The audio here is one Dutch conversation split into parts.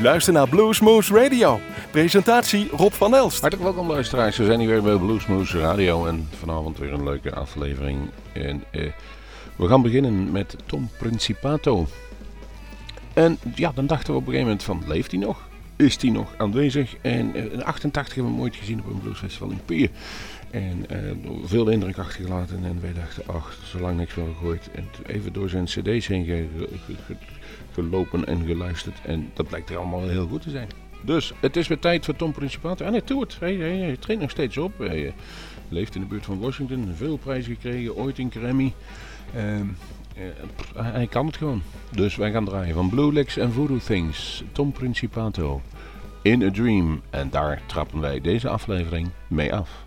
U luistert naar Bluesmoose Radio. Presentatie Rob van Elst. Hartelijk welkom luisteraars. We zijn hier weer bij Bluesmoose Radio en vanavond weer een leuke aflevering. En eh, we gaan beginnen met Tom Principato. En ja, dan dachten we op een gegeven moment van, leeft hij nog? Is hij nog aanwezig? En eh, in 88 hebben we hem ooit gezien op een bluesfestival in Pier. En uh, veel indruk achtergelaten. En wij dachten, ach, zolang niks meer gegooid. En even door zijn cd's heen gelopen en geluisterd. En dat blijkt er allemaal heel goed te zijn. Dus het is weer tijd voor Tom Principato. En hij toert. Hij, hij, hij traint nog steeds op. Hij uh, leeft in de buurt van Washington. Veel prijzen gekregen. Ooit in Grammy. Uh, hij kan het gewoon. Dus wij gaan draaien van Blue Licks en Voodoo Things. Tom Principato. In a Dream. En daar trappen wij deze aflevering mee af.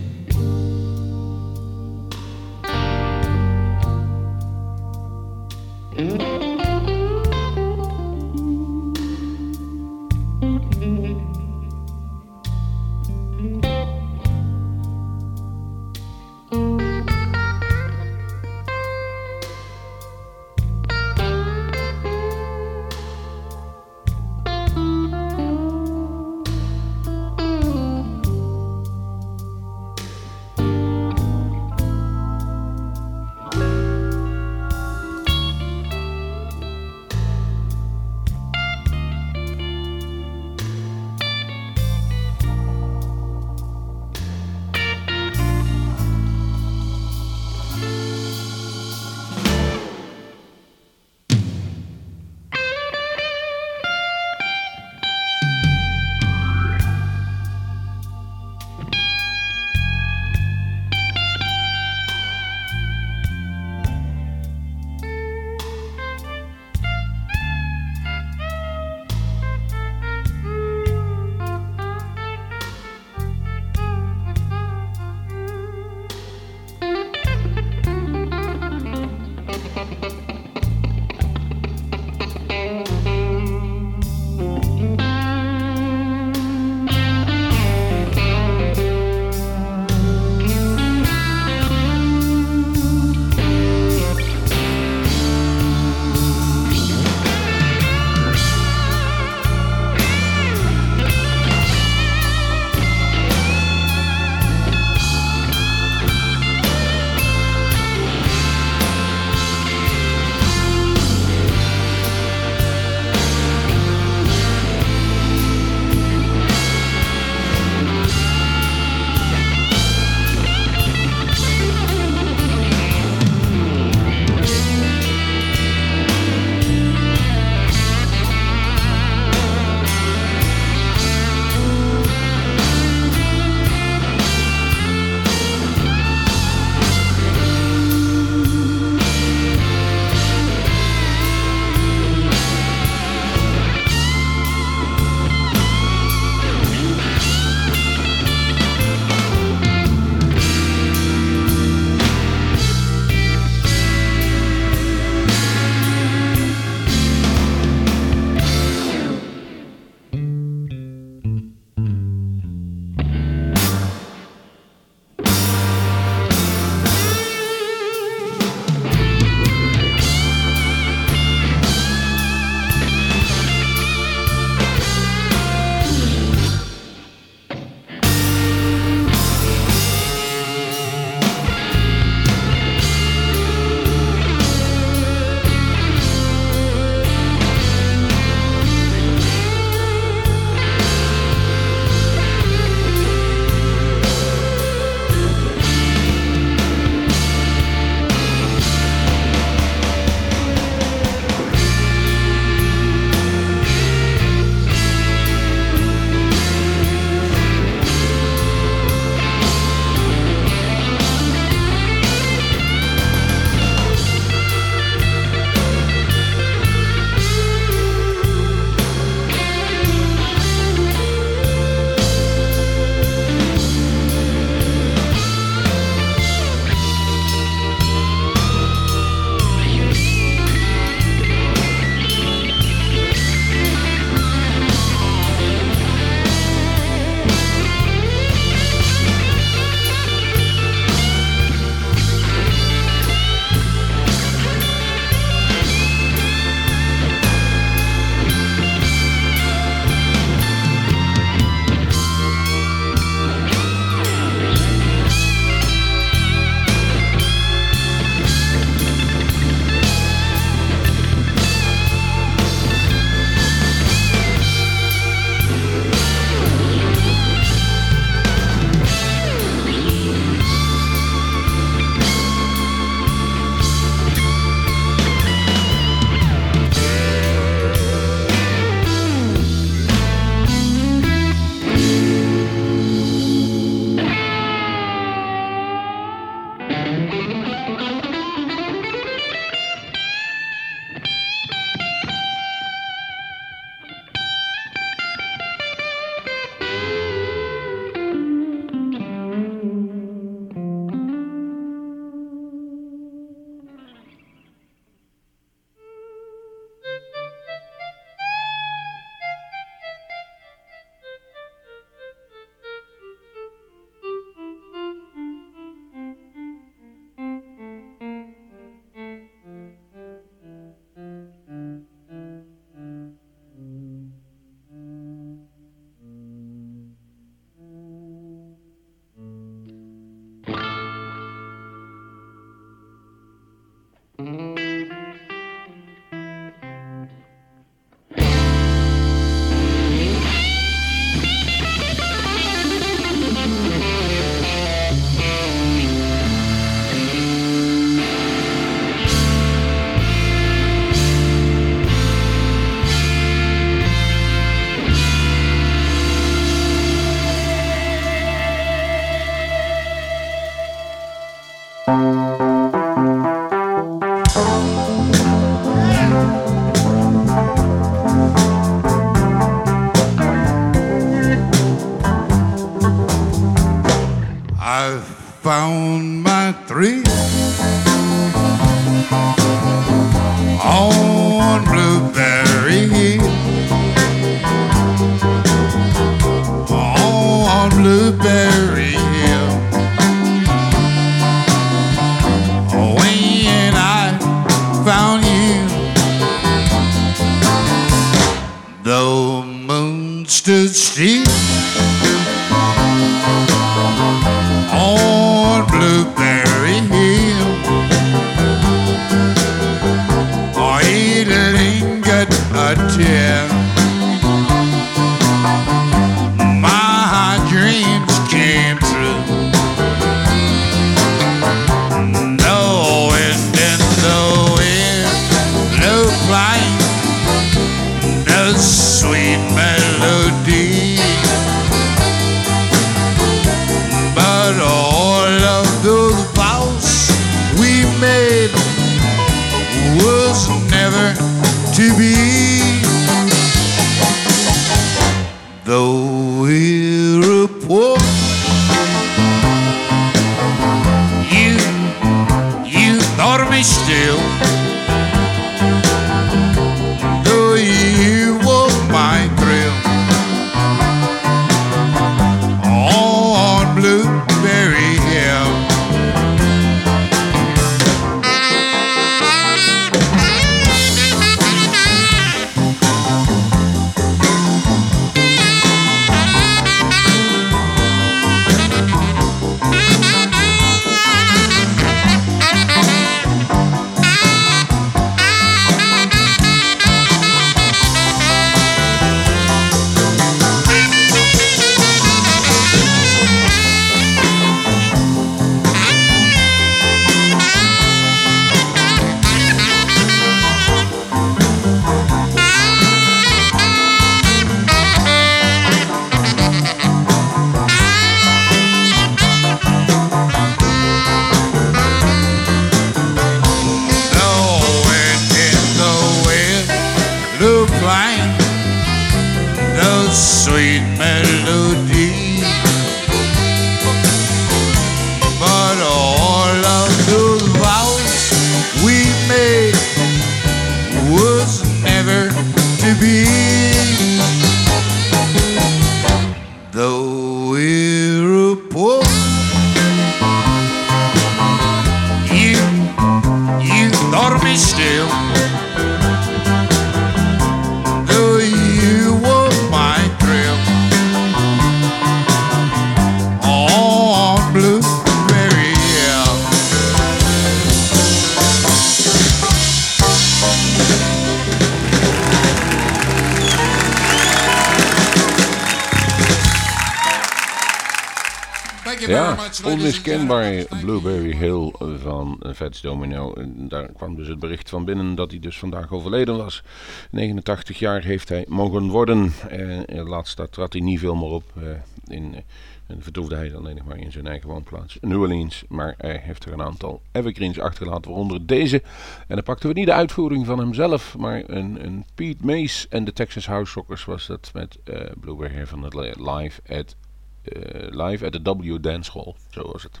Thank Blueberry Hill van Fats Domino. En Daar kwam dus het bericht van binnen dat hij dus vandaag overleden was. 89 jaar heeft hij mogen worden. En laatst daar trad hij niet veel meer op. eh, in, eh, vertoefde hij alleen nog maar in zijn eigen woonplaats, New Orleans. Maar hij heeft er een aantal evergreens achtergelaten, waaronder deze. En dan pakten we niet de uitvoering van hemzelf, maar een, een Pete Mace en de Texas House Rockers was dat met eh Blueberry van het live at eh, live at the W Dance Hall. Zo was het.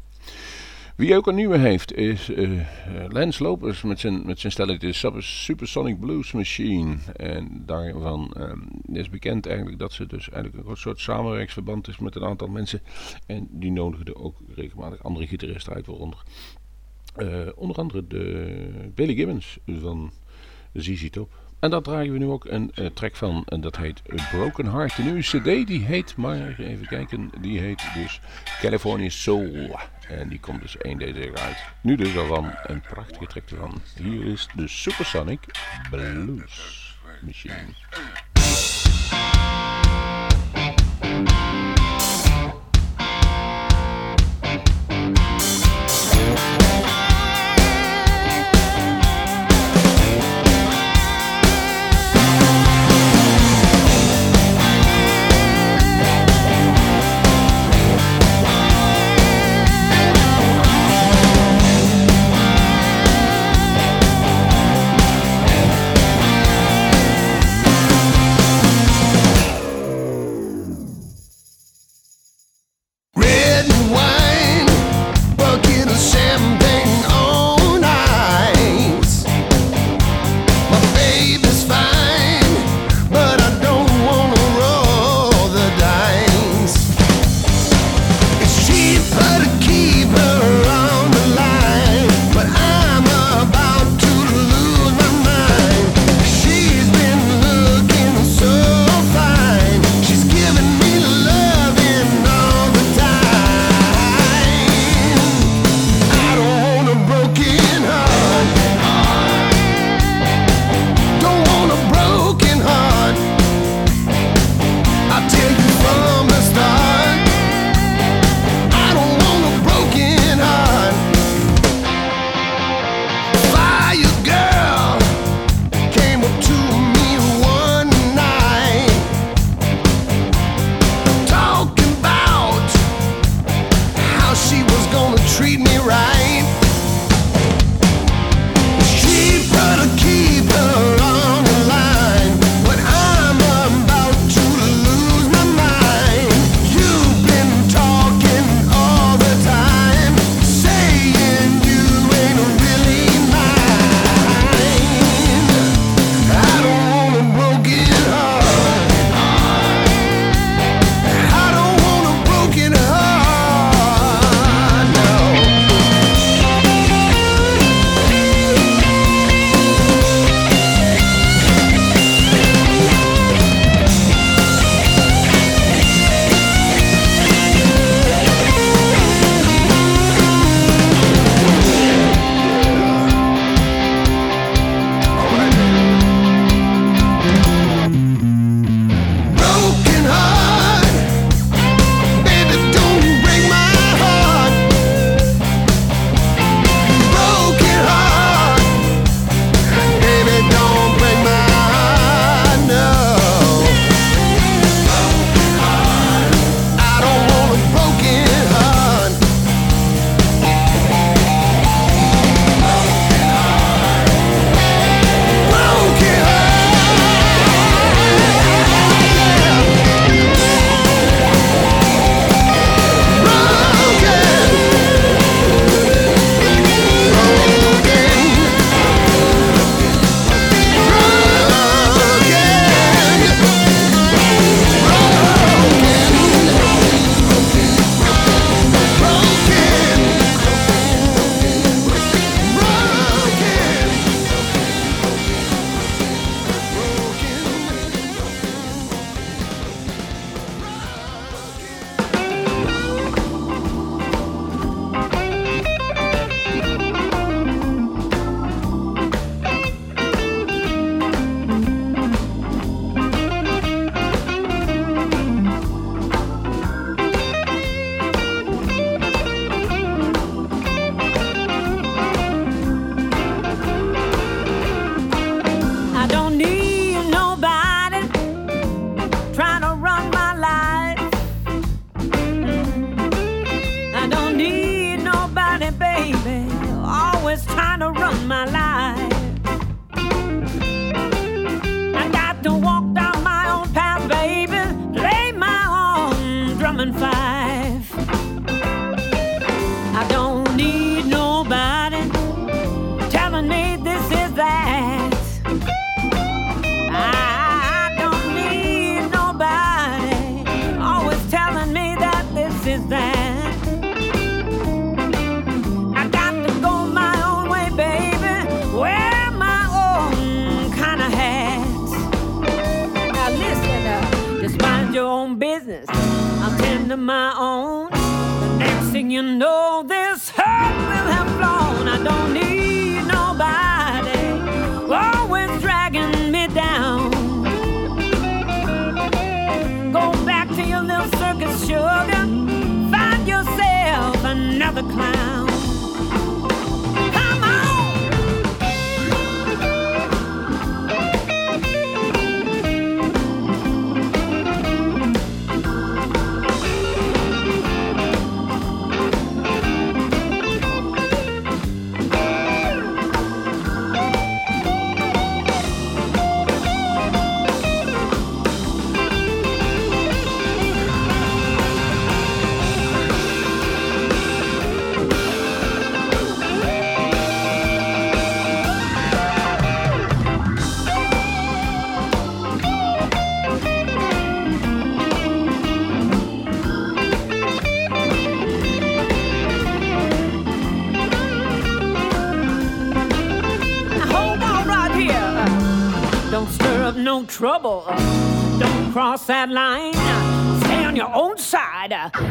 Wie ook een nieuwe heeft is eh, eh, Lance Lopez met zijn, met zijn stelletje Supersonic Blues Machine. En daarvan ehm, is bekend eigenlijk dat ze dus eigenlijk een soort samenwerksverband is met een aantal mensen. En die nodigden ook regelmatig andere gitaristen uit, waaronder eh, onder andere de Billy Gibbons van ZZ Top. En daar dragen we nu ook een eh, track van. En dat heet Broken Heart. De nieuwe cd die heet, maar even kijken, die heet dus California Soul. En die komt dus één deze uit. Nu dus al van een prachtige track ervan. Hier is de Supersonic Blues Machine. smile. bad.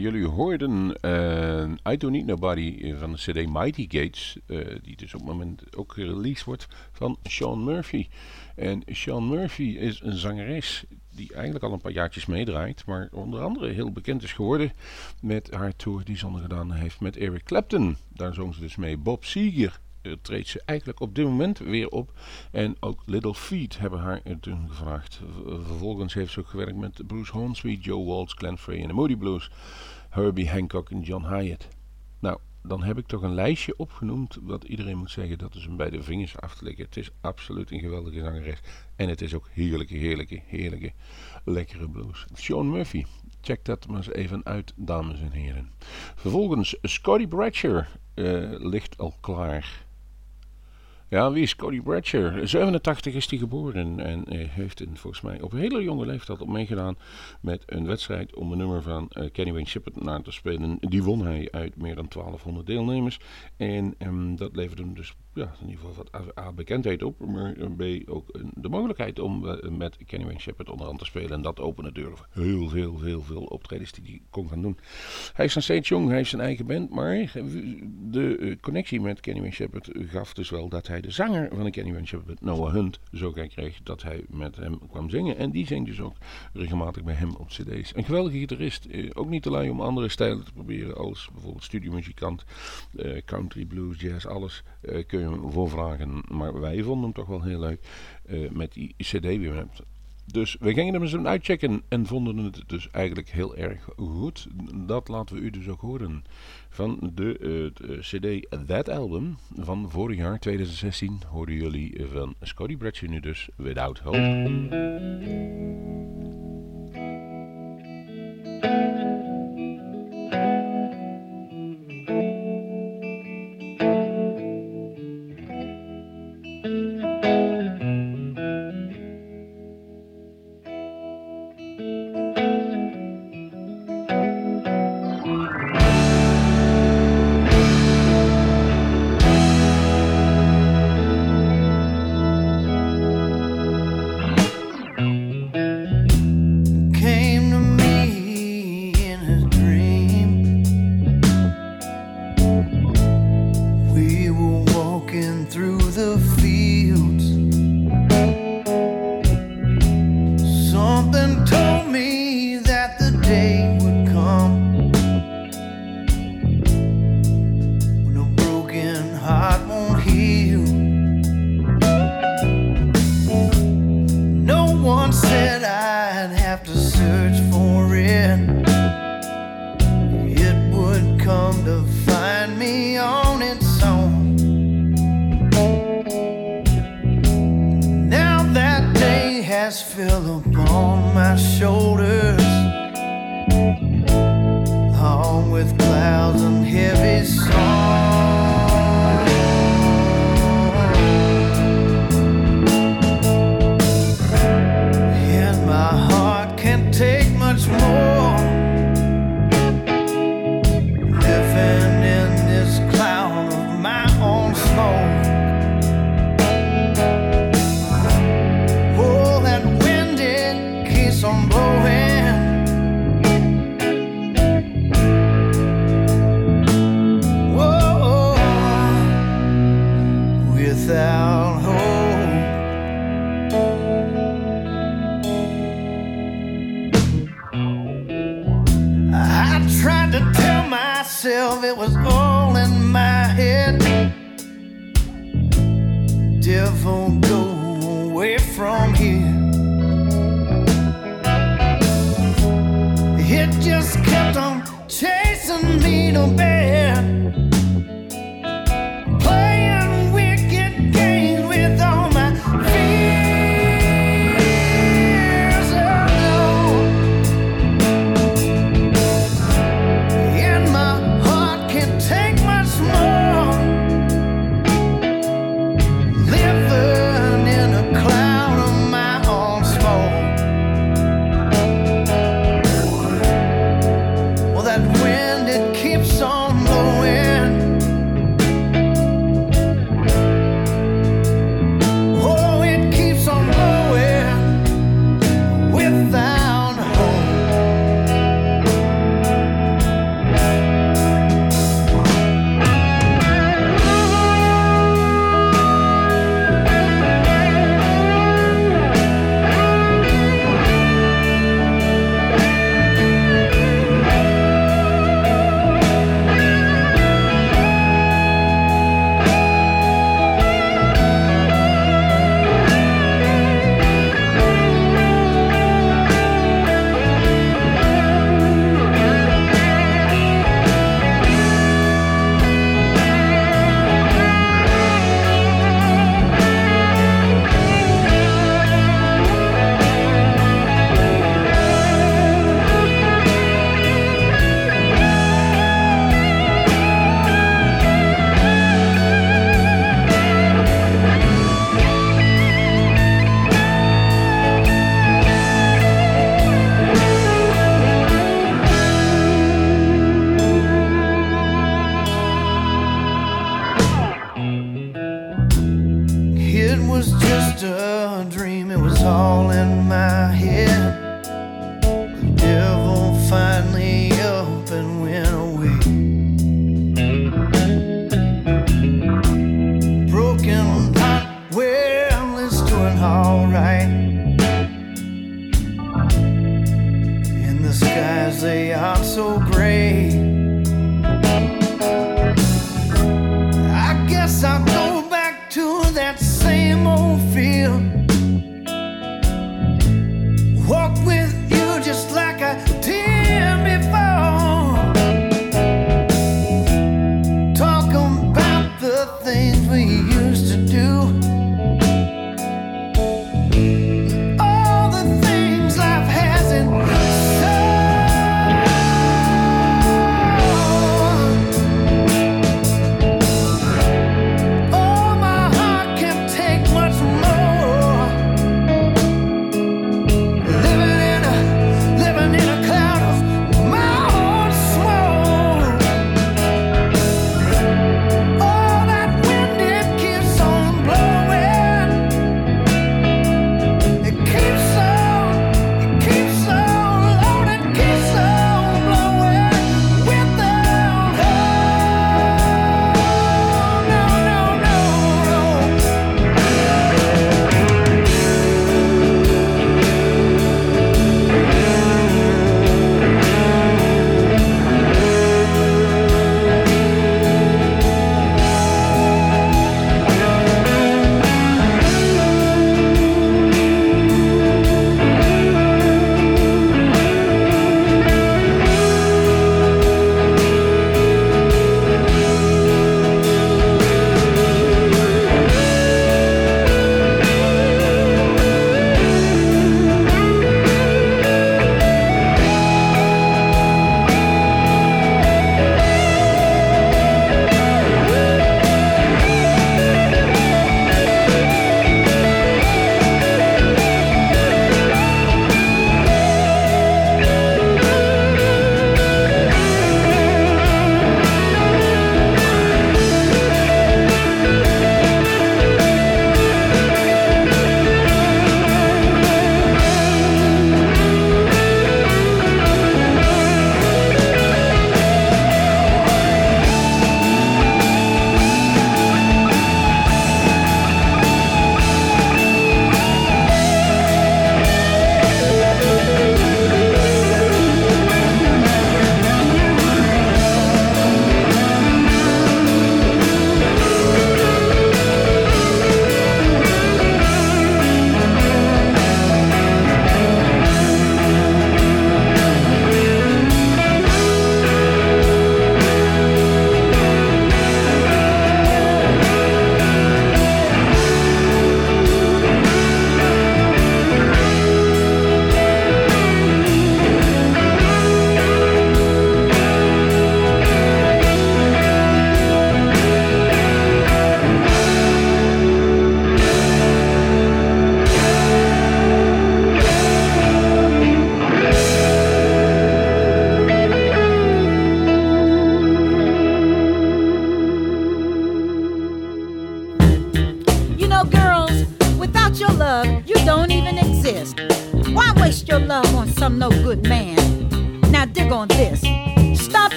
Jullie hoorden eh, I Don't Need Nobody van de CD Mighty Gates, eh, die dus op het moment ook gereleased wordt van Sean Murphy. En Sean Murphy is een zangeres die eigenlijk al een paar jaartjes meedraait, maar onder andere heel bekend is geworden met haar tour die ze gedaan heeft met Eric Clapton. Daar zong ze dus mee. Bob Seger treedt ze eigenlijk op dit moment weer op. En ook Little Feet hebben haar toen gevraagd. Vervolgens heeft ze ook gewerkt met Bruce Hornsby, Joe Walsh, Glenn Frey en de Moody Blues. Herbie Hancock en John Hyatt. Nou, dan heb ik toch een lijstje opgenoemd wat iedereen moet zeggen dat is hem bij de vingers af te leggen. Het is absoluut een geweldige zangeres. En het is ook heerlijke, heerlijke, heerlijke, lekkere blues. Sean Murphy. Check dat maar eens even uit, dames en heren. Vervolgens, Scotty Bradshaw eh, ligt al klaar. Ja, wie is Cody Bradshaw? 87 is hij geboren en heeft in, volgens mij op een hele jonge leeftijd op meegedaan met een wedstrijd om een nummer van eh, Kenny Wayne Shepherd na te spelen. Die won hij uit meer dan 1200 deelnemers en ehm, dat leverde hem dus ja, in ieder geval wat A, bekendheid op, maar B ook eh, de mogelijkheid om eh, met Kenny Wayne Shepherd onderhand te spelen. En dat opende deuren voor heel veel, heel veel optredens die hij kon gaan doen. Hij is nog steeds jong, hij heeft zijn eigen band, maar de eh, connectie met Kenny Wayne Shepherd gaf dus wel dat hij de zanger van de Kenny Wayne Shepherd, Noah Hunt, zo kreeg dat hij met hem kwam zingen. En die zingt dus ook regelmatig bij hem op cd's. Een geweldige gitarist, ook niet te lui om andere stijlen te proberen als bijvoorbeeld studiomuzikant, country, blues, jazz, alles kun voor vragen. Maar wij vonden hem toch wel heel leuk uh, met die CD weer. Dus we gingen hem eens uitchecken en vonden het dus eigenlijk heel erg goed. Dat laten we u dus ook horen. Van de uh, CD That Album van vorig jaar 2016 hoorden jullie van Scotty Bradshaw nu dus Without Hope.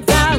Wrong guy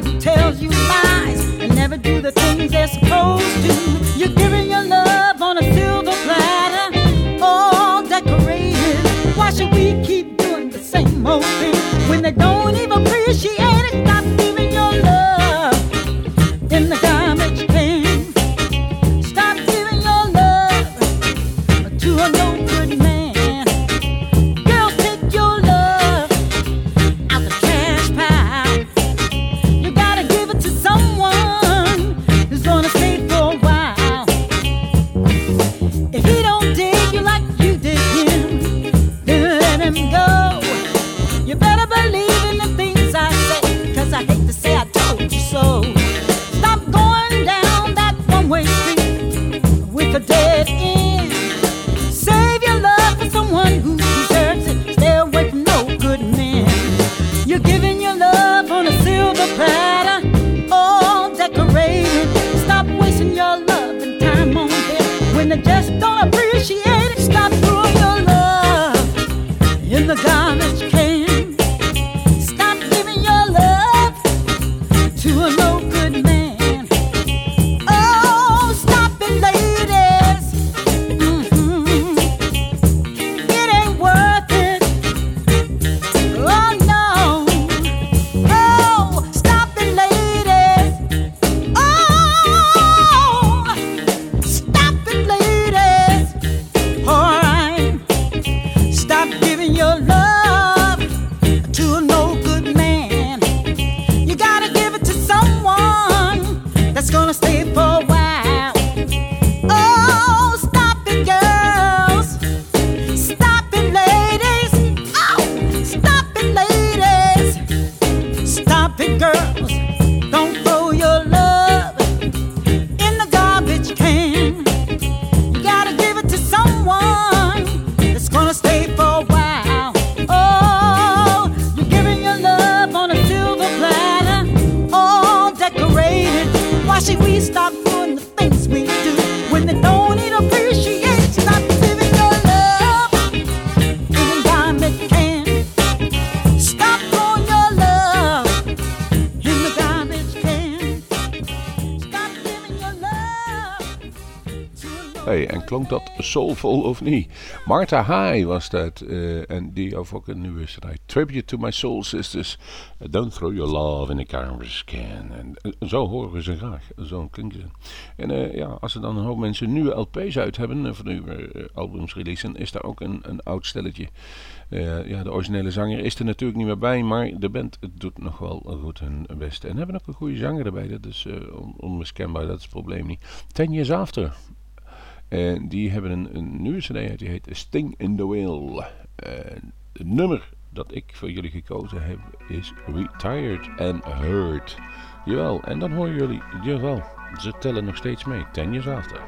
soulful of niet? Martha High was dat. eh, en die heeft ook een nieuwe strijd. Tribute to my soul sisters. Don't throw your love in a garbage can. En eh, zo horen ze graag. Zo klinken ze. En eh, ja, als er dan een hoop mensen nieuwe LP's uit hebben. van nieuwe albums releasen. Is daar ook een, een oud stelletje. Ja, de originele zanger is er natuurlijk niet meer bij. Maar de band doet nog wel goed hun best. En hebben ook een goede zanger erbij. Dat is on- onmiskenbaar. Dat is het probleem niet. Ten Years After. En die hebben een, een nieuwe cd uit, die heet Sting in the Wheel. En het nummer dat ik voor jullie gekozen heb is Retired and Hurt. Jawel, en dan horen jullie, jawel, ze tellen nog steeds mee. Ten years after.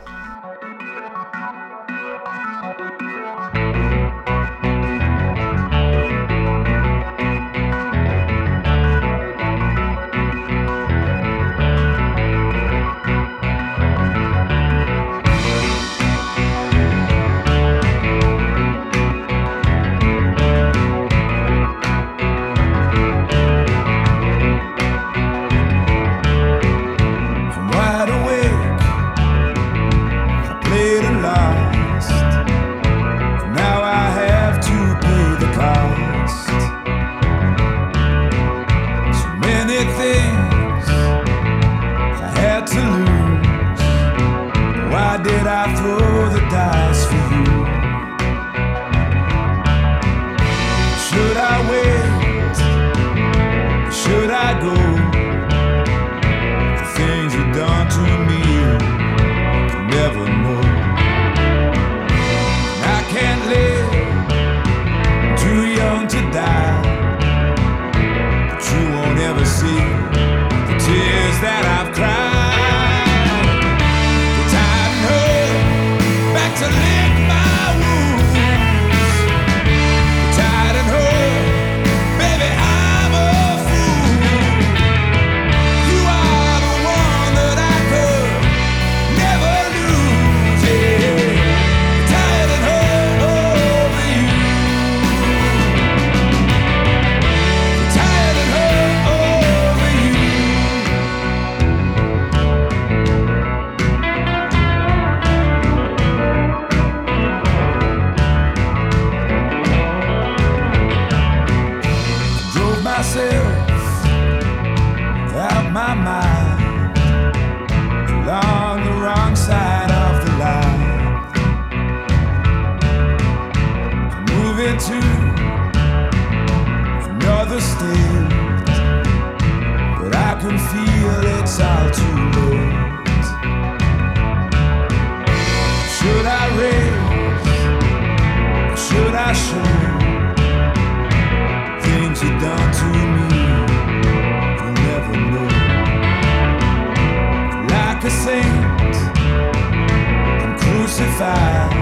Moving to another state, but I can feel it's all too late. Should I raise? Should I show? things you've done to me, you'll never know. Like a saint, I'm crucified.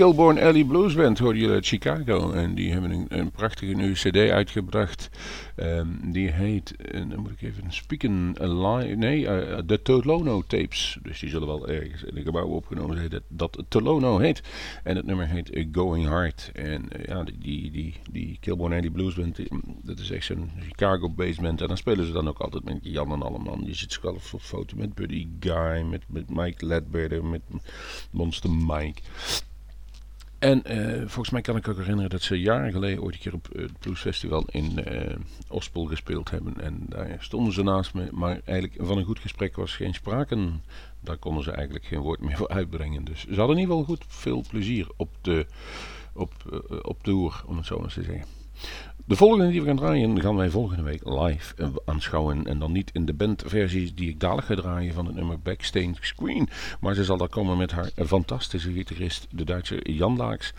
Kilborn Alley Blues Band hoorden jullie uit Chicago. En die hebben een, een prachtige nieuwe cd uitgebracht. Ehm, die heet, en dan moet ik even spieken, alive, nee, eh, de Tolono tapes. Dus die zullen wel ergens in een gebouw opgenomen zijn dat, dat Tolono heet. En het nummer heet eh, Going Hard. En eh, ja, die, die, die, Kilborn Alley Blues Band, dat is echt zo'n Chicago-based band. En dan spelen ze dan ook altijd met Jan en Alleman. Je ziet ze wel op foto met Buddy Guy, met, met Mike Ledbetter, met Monster Mike. En eh, volgens mij kan ik ook herinneren dat ze jaren geleden ooit een keer op eh, het Blues Festival in eh Ospel gespeeld hebben. En daar stonden ze naast me, maar eigenlijk van een goed gesprek was geen sprake. Daar konden ze eigenlijk geen woord meer voor uitbrengen. Dus ze hadden in ieder geval goed veel plezier op de, op, op de hoer, om het zo maar te zeggen. De volgende die we gaan draaien, gaan wij volgende week live eh, aanschouwen. En dan niet in de bandversies die ik dadelijk ga draaien van het nummer Backstage Screen. Maar ze zal daar komen met haar fantastische gitarist, de Duitse Jan Laaks.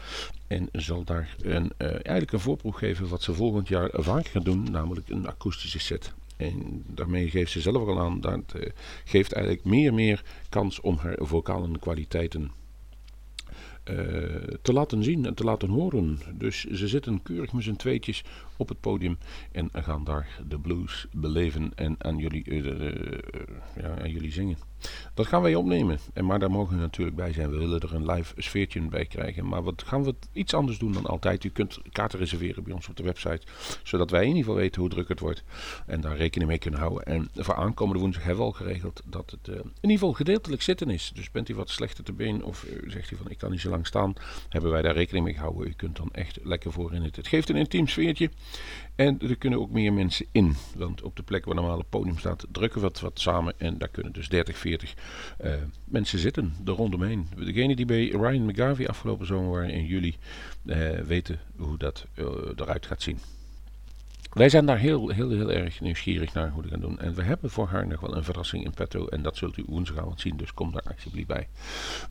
En zal daar een, eh, eigenlijk een voorproef geven wat ze volgend jaar vaker gaat doen, namelijk een akoestische set. En daarmee geeft ze zelf al aan, dat eh, geeft eigenlijk meer meer kans om haar vocale kwaliteiten te laten zien en te laten horen. Dus ze zitten keurig met z'n tweetjes op het podium en gaan daar de blues beleven en aan jullie, eh, eh, ja, aan jullie zingen. Dat gaan wij opnemen, en maar daar mogen we natuurlijk bij zijn. We willen er een live sfeertje bij krijgen. Maar wat gaan we iets anders doen dan altijd. U kunt kaarten reserveren bij ons op de website, zodat wij in ieder geval weten hoe druk het wordt en daar rekening mee kunnen houden. En voor aankomende woensdag hebben we al geregeld dat het eh, in ieder geval gedeeltelijk zitten is. Dus bent u wat slechter te been of zegt u van ik kan niet zo lang staan, hebben wij daar rekening mee gehouden. U kunt dan echt lekker voor in het. Het geeft een intiem sfeertje. En er kunnen ook meer mensen in. Want op de plek waar normaal het podium staat, drukken we wat, wat samen. En daar kunnen dus 30, 40 eh, mensen zitten, er rondomheen. Degene die bij Ryan McGarvey afgelopen zomer waren in juli, eh, weten hoe dat eh, eruit gaat zien. Wij zijn daar heel, heel, heel erg nieuwsgierig naar hoe we gaan doen. En we hebben voor haar nog wel een verrassing in petto. En dat zult u woensdagavond zien, dus kom daar alsjeblieft bij.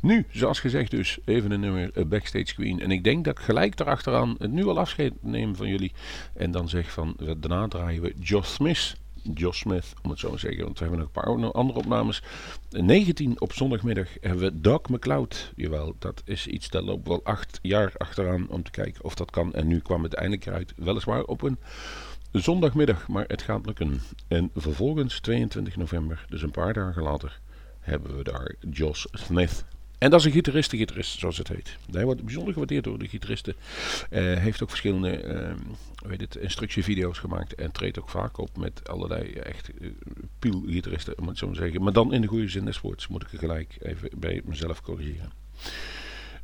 Nu, zoals gezegd dus, even een nummer eh, Backstage Queen. En ik denk dat ik gelijk daarachteraan het nu al afscheid neem van jullie. En dan zeg van, daarna draaien we Josh Smith. Josh Smith, om het zo te zeggen, want we hebben nog een paar andere opnames. 19 op zondagmiddag hebben we Doc McLeod. Jawel, dat is iets dat loopt wel acht jaar achteraan om te kijken of dat kan. En nu kwam het eindelijk uit, weliswaar op een zondagmiddag, maar het gaat lukken. En vervolgens 22 november, dus een paar dagen later, hebben we daar Josh Smith. En dat is een gitarist-gitarist, zoals het heet. Hij wordt bijzonder gewaardeerd door de gitaristen. Eh heeft ook verschillende eh, hoe heet het, instructievideo's gemaakt. En treedt ook vaak op met allerlei echt eh, pielgitaristen, om zo te zeggen. Maar dan in de goede zin des woords, moet ik gelijk even bij mezelf corrigeren.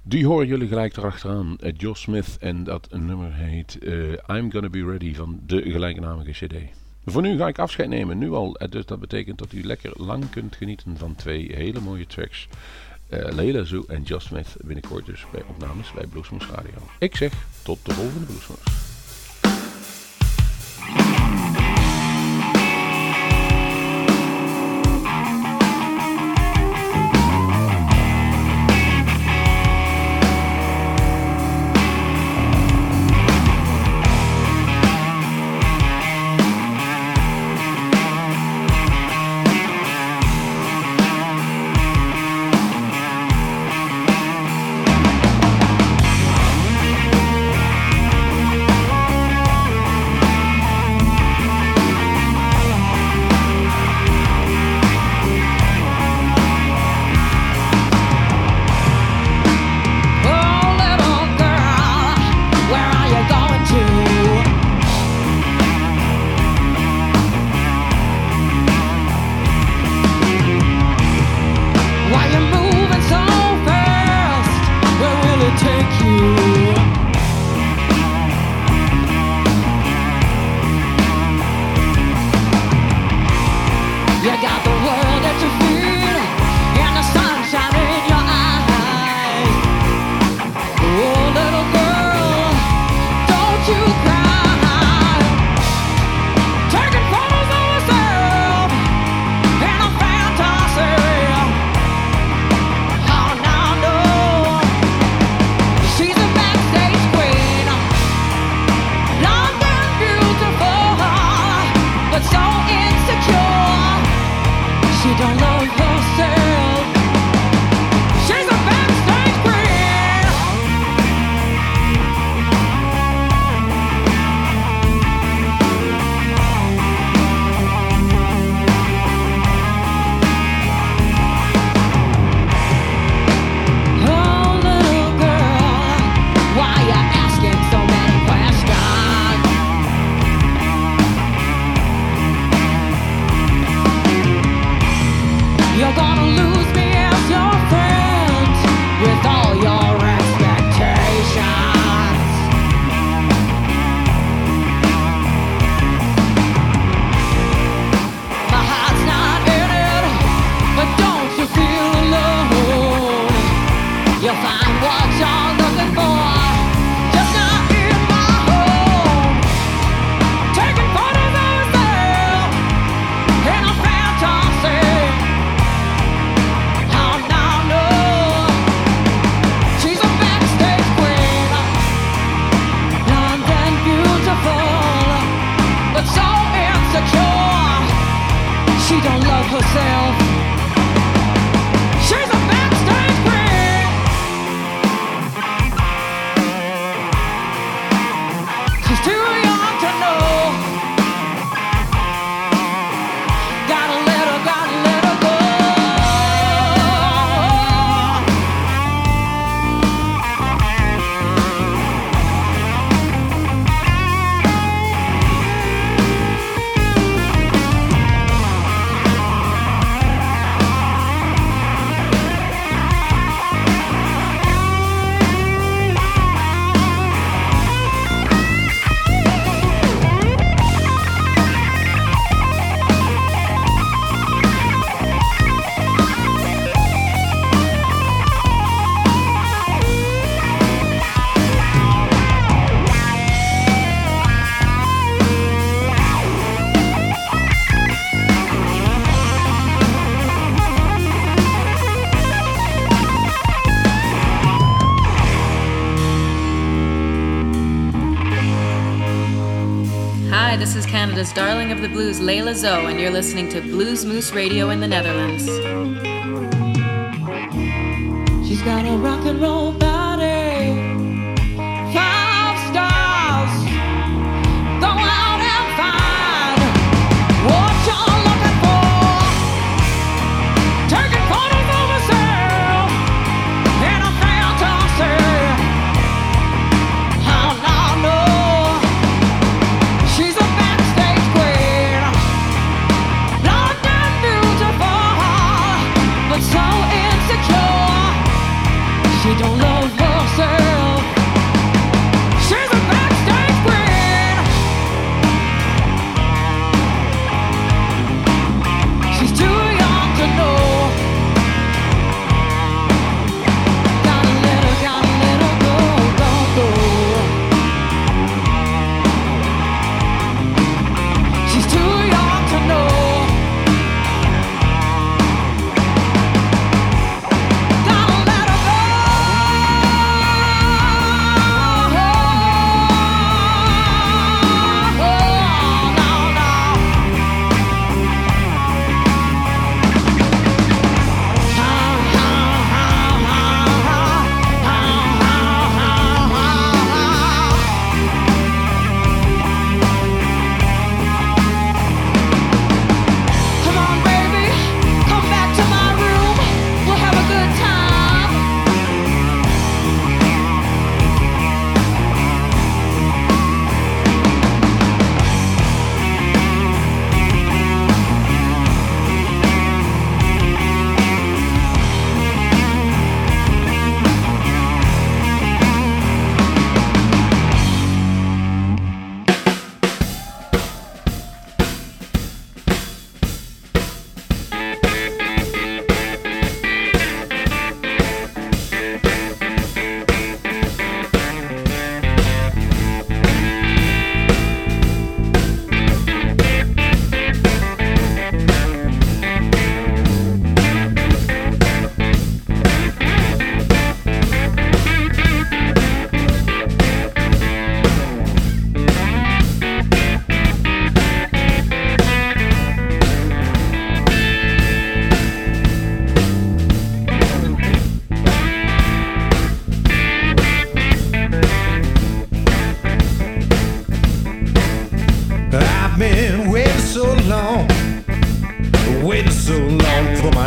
Die horen jullie gelijk erachteraan. Uh, Josh Smith en dat nummer heet eh, I'm Gonna Be Ready van de gelijknamige cd. Voor nu ga ik afscheid nemen, nu al. Eh, Dus dat betekent dat u lekker lang kunt genieten van twee hele mooie tracks. Eh Leila Zoo en Josh Smith binnenkort dus bij opnames bij Bluesmoes Radio. Ik zeg tot de volgende Bluesmoes. Canada's darling of the blues, Layla Zoe, and you're listening to Blues Moose Radio in the Netherlands. She's got a rock and roll back.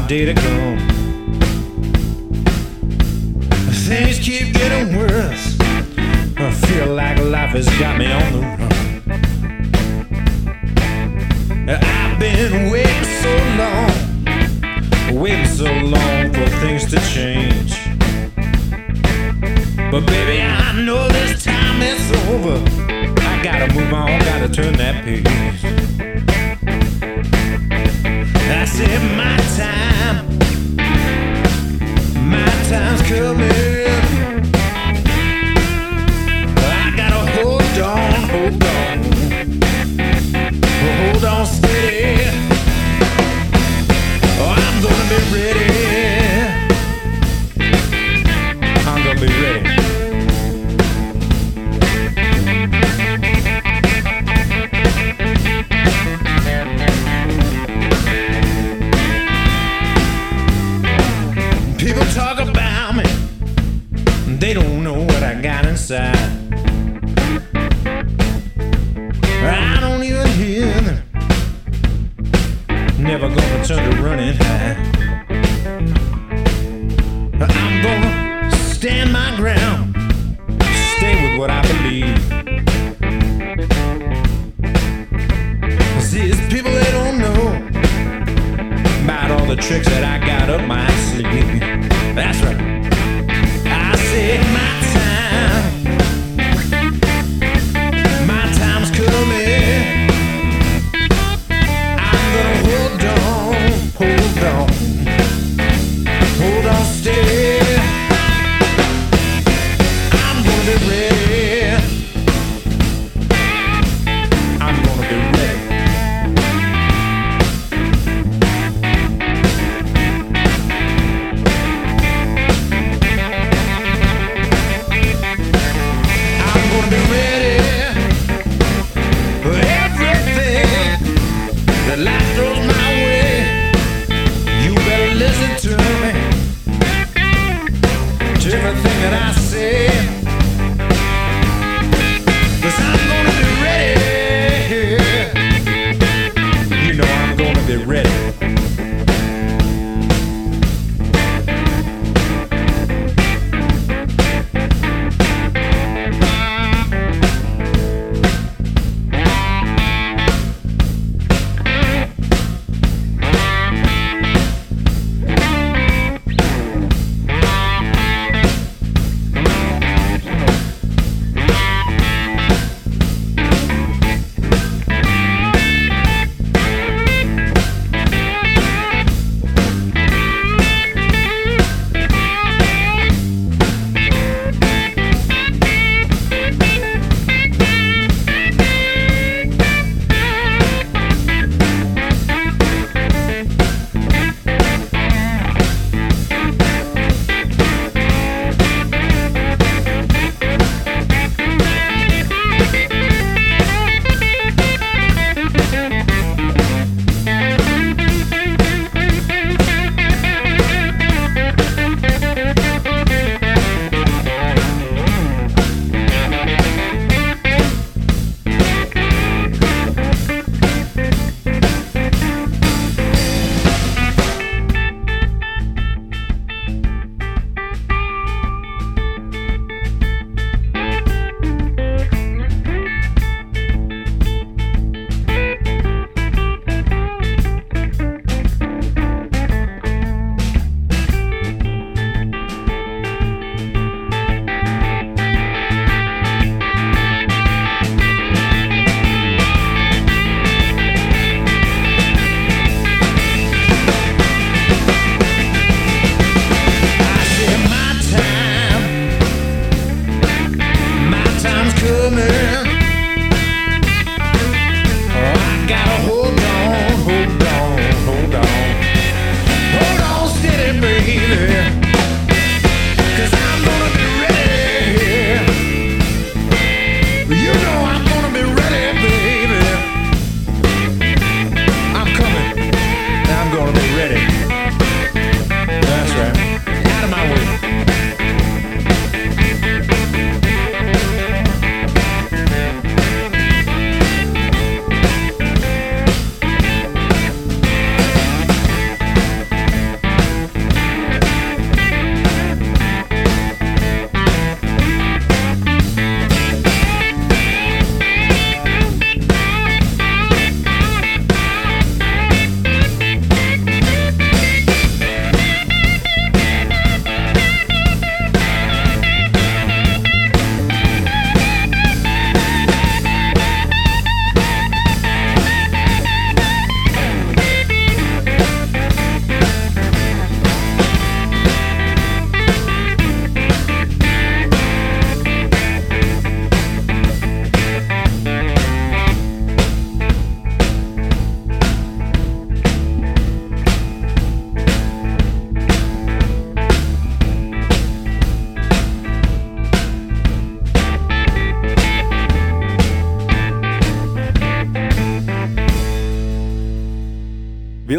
Data. my time. My time's coming.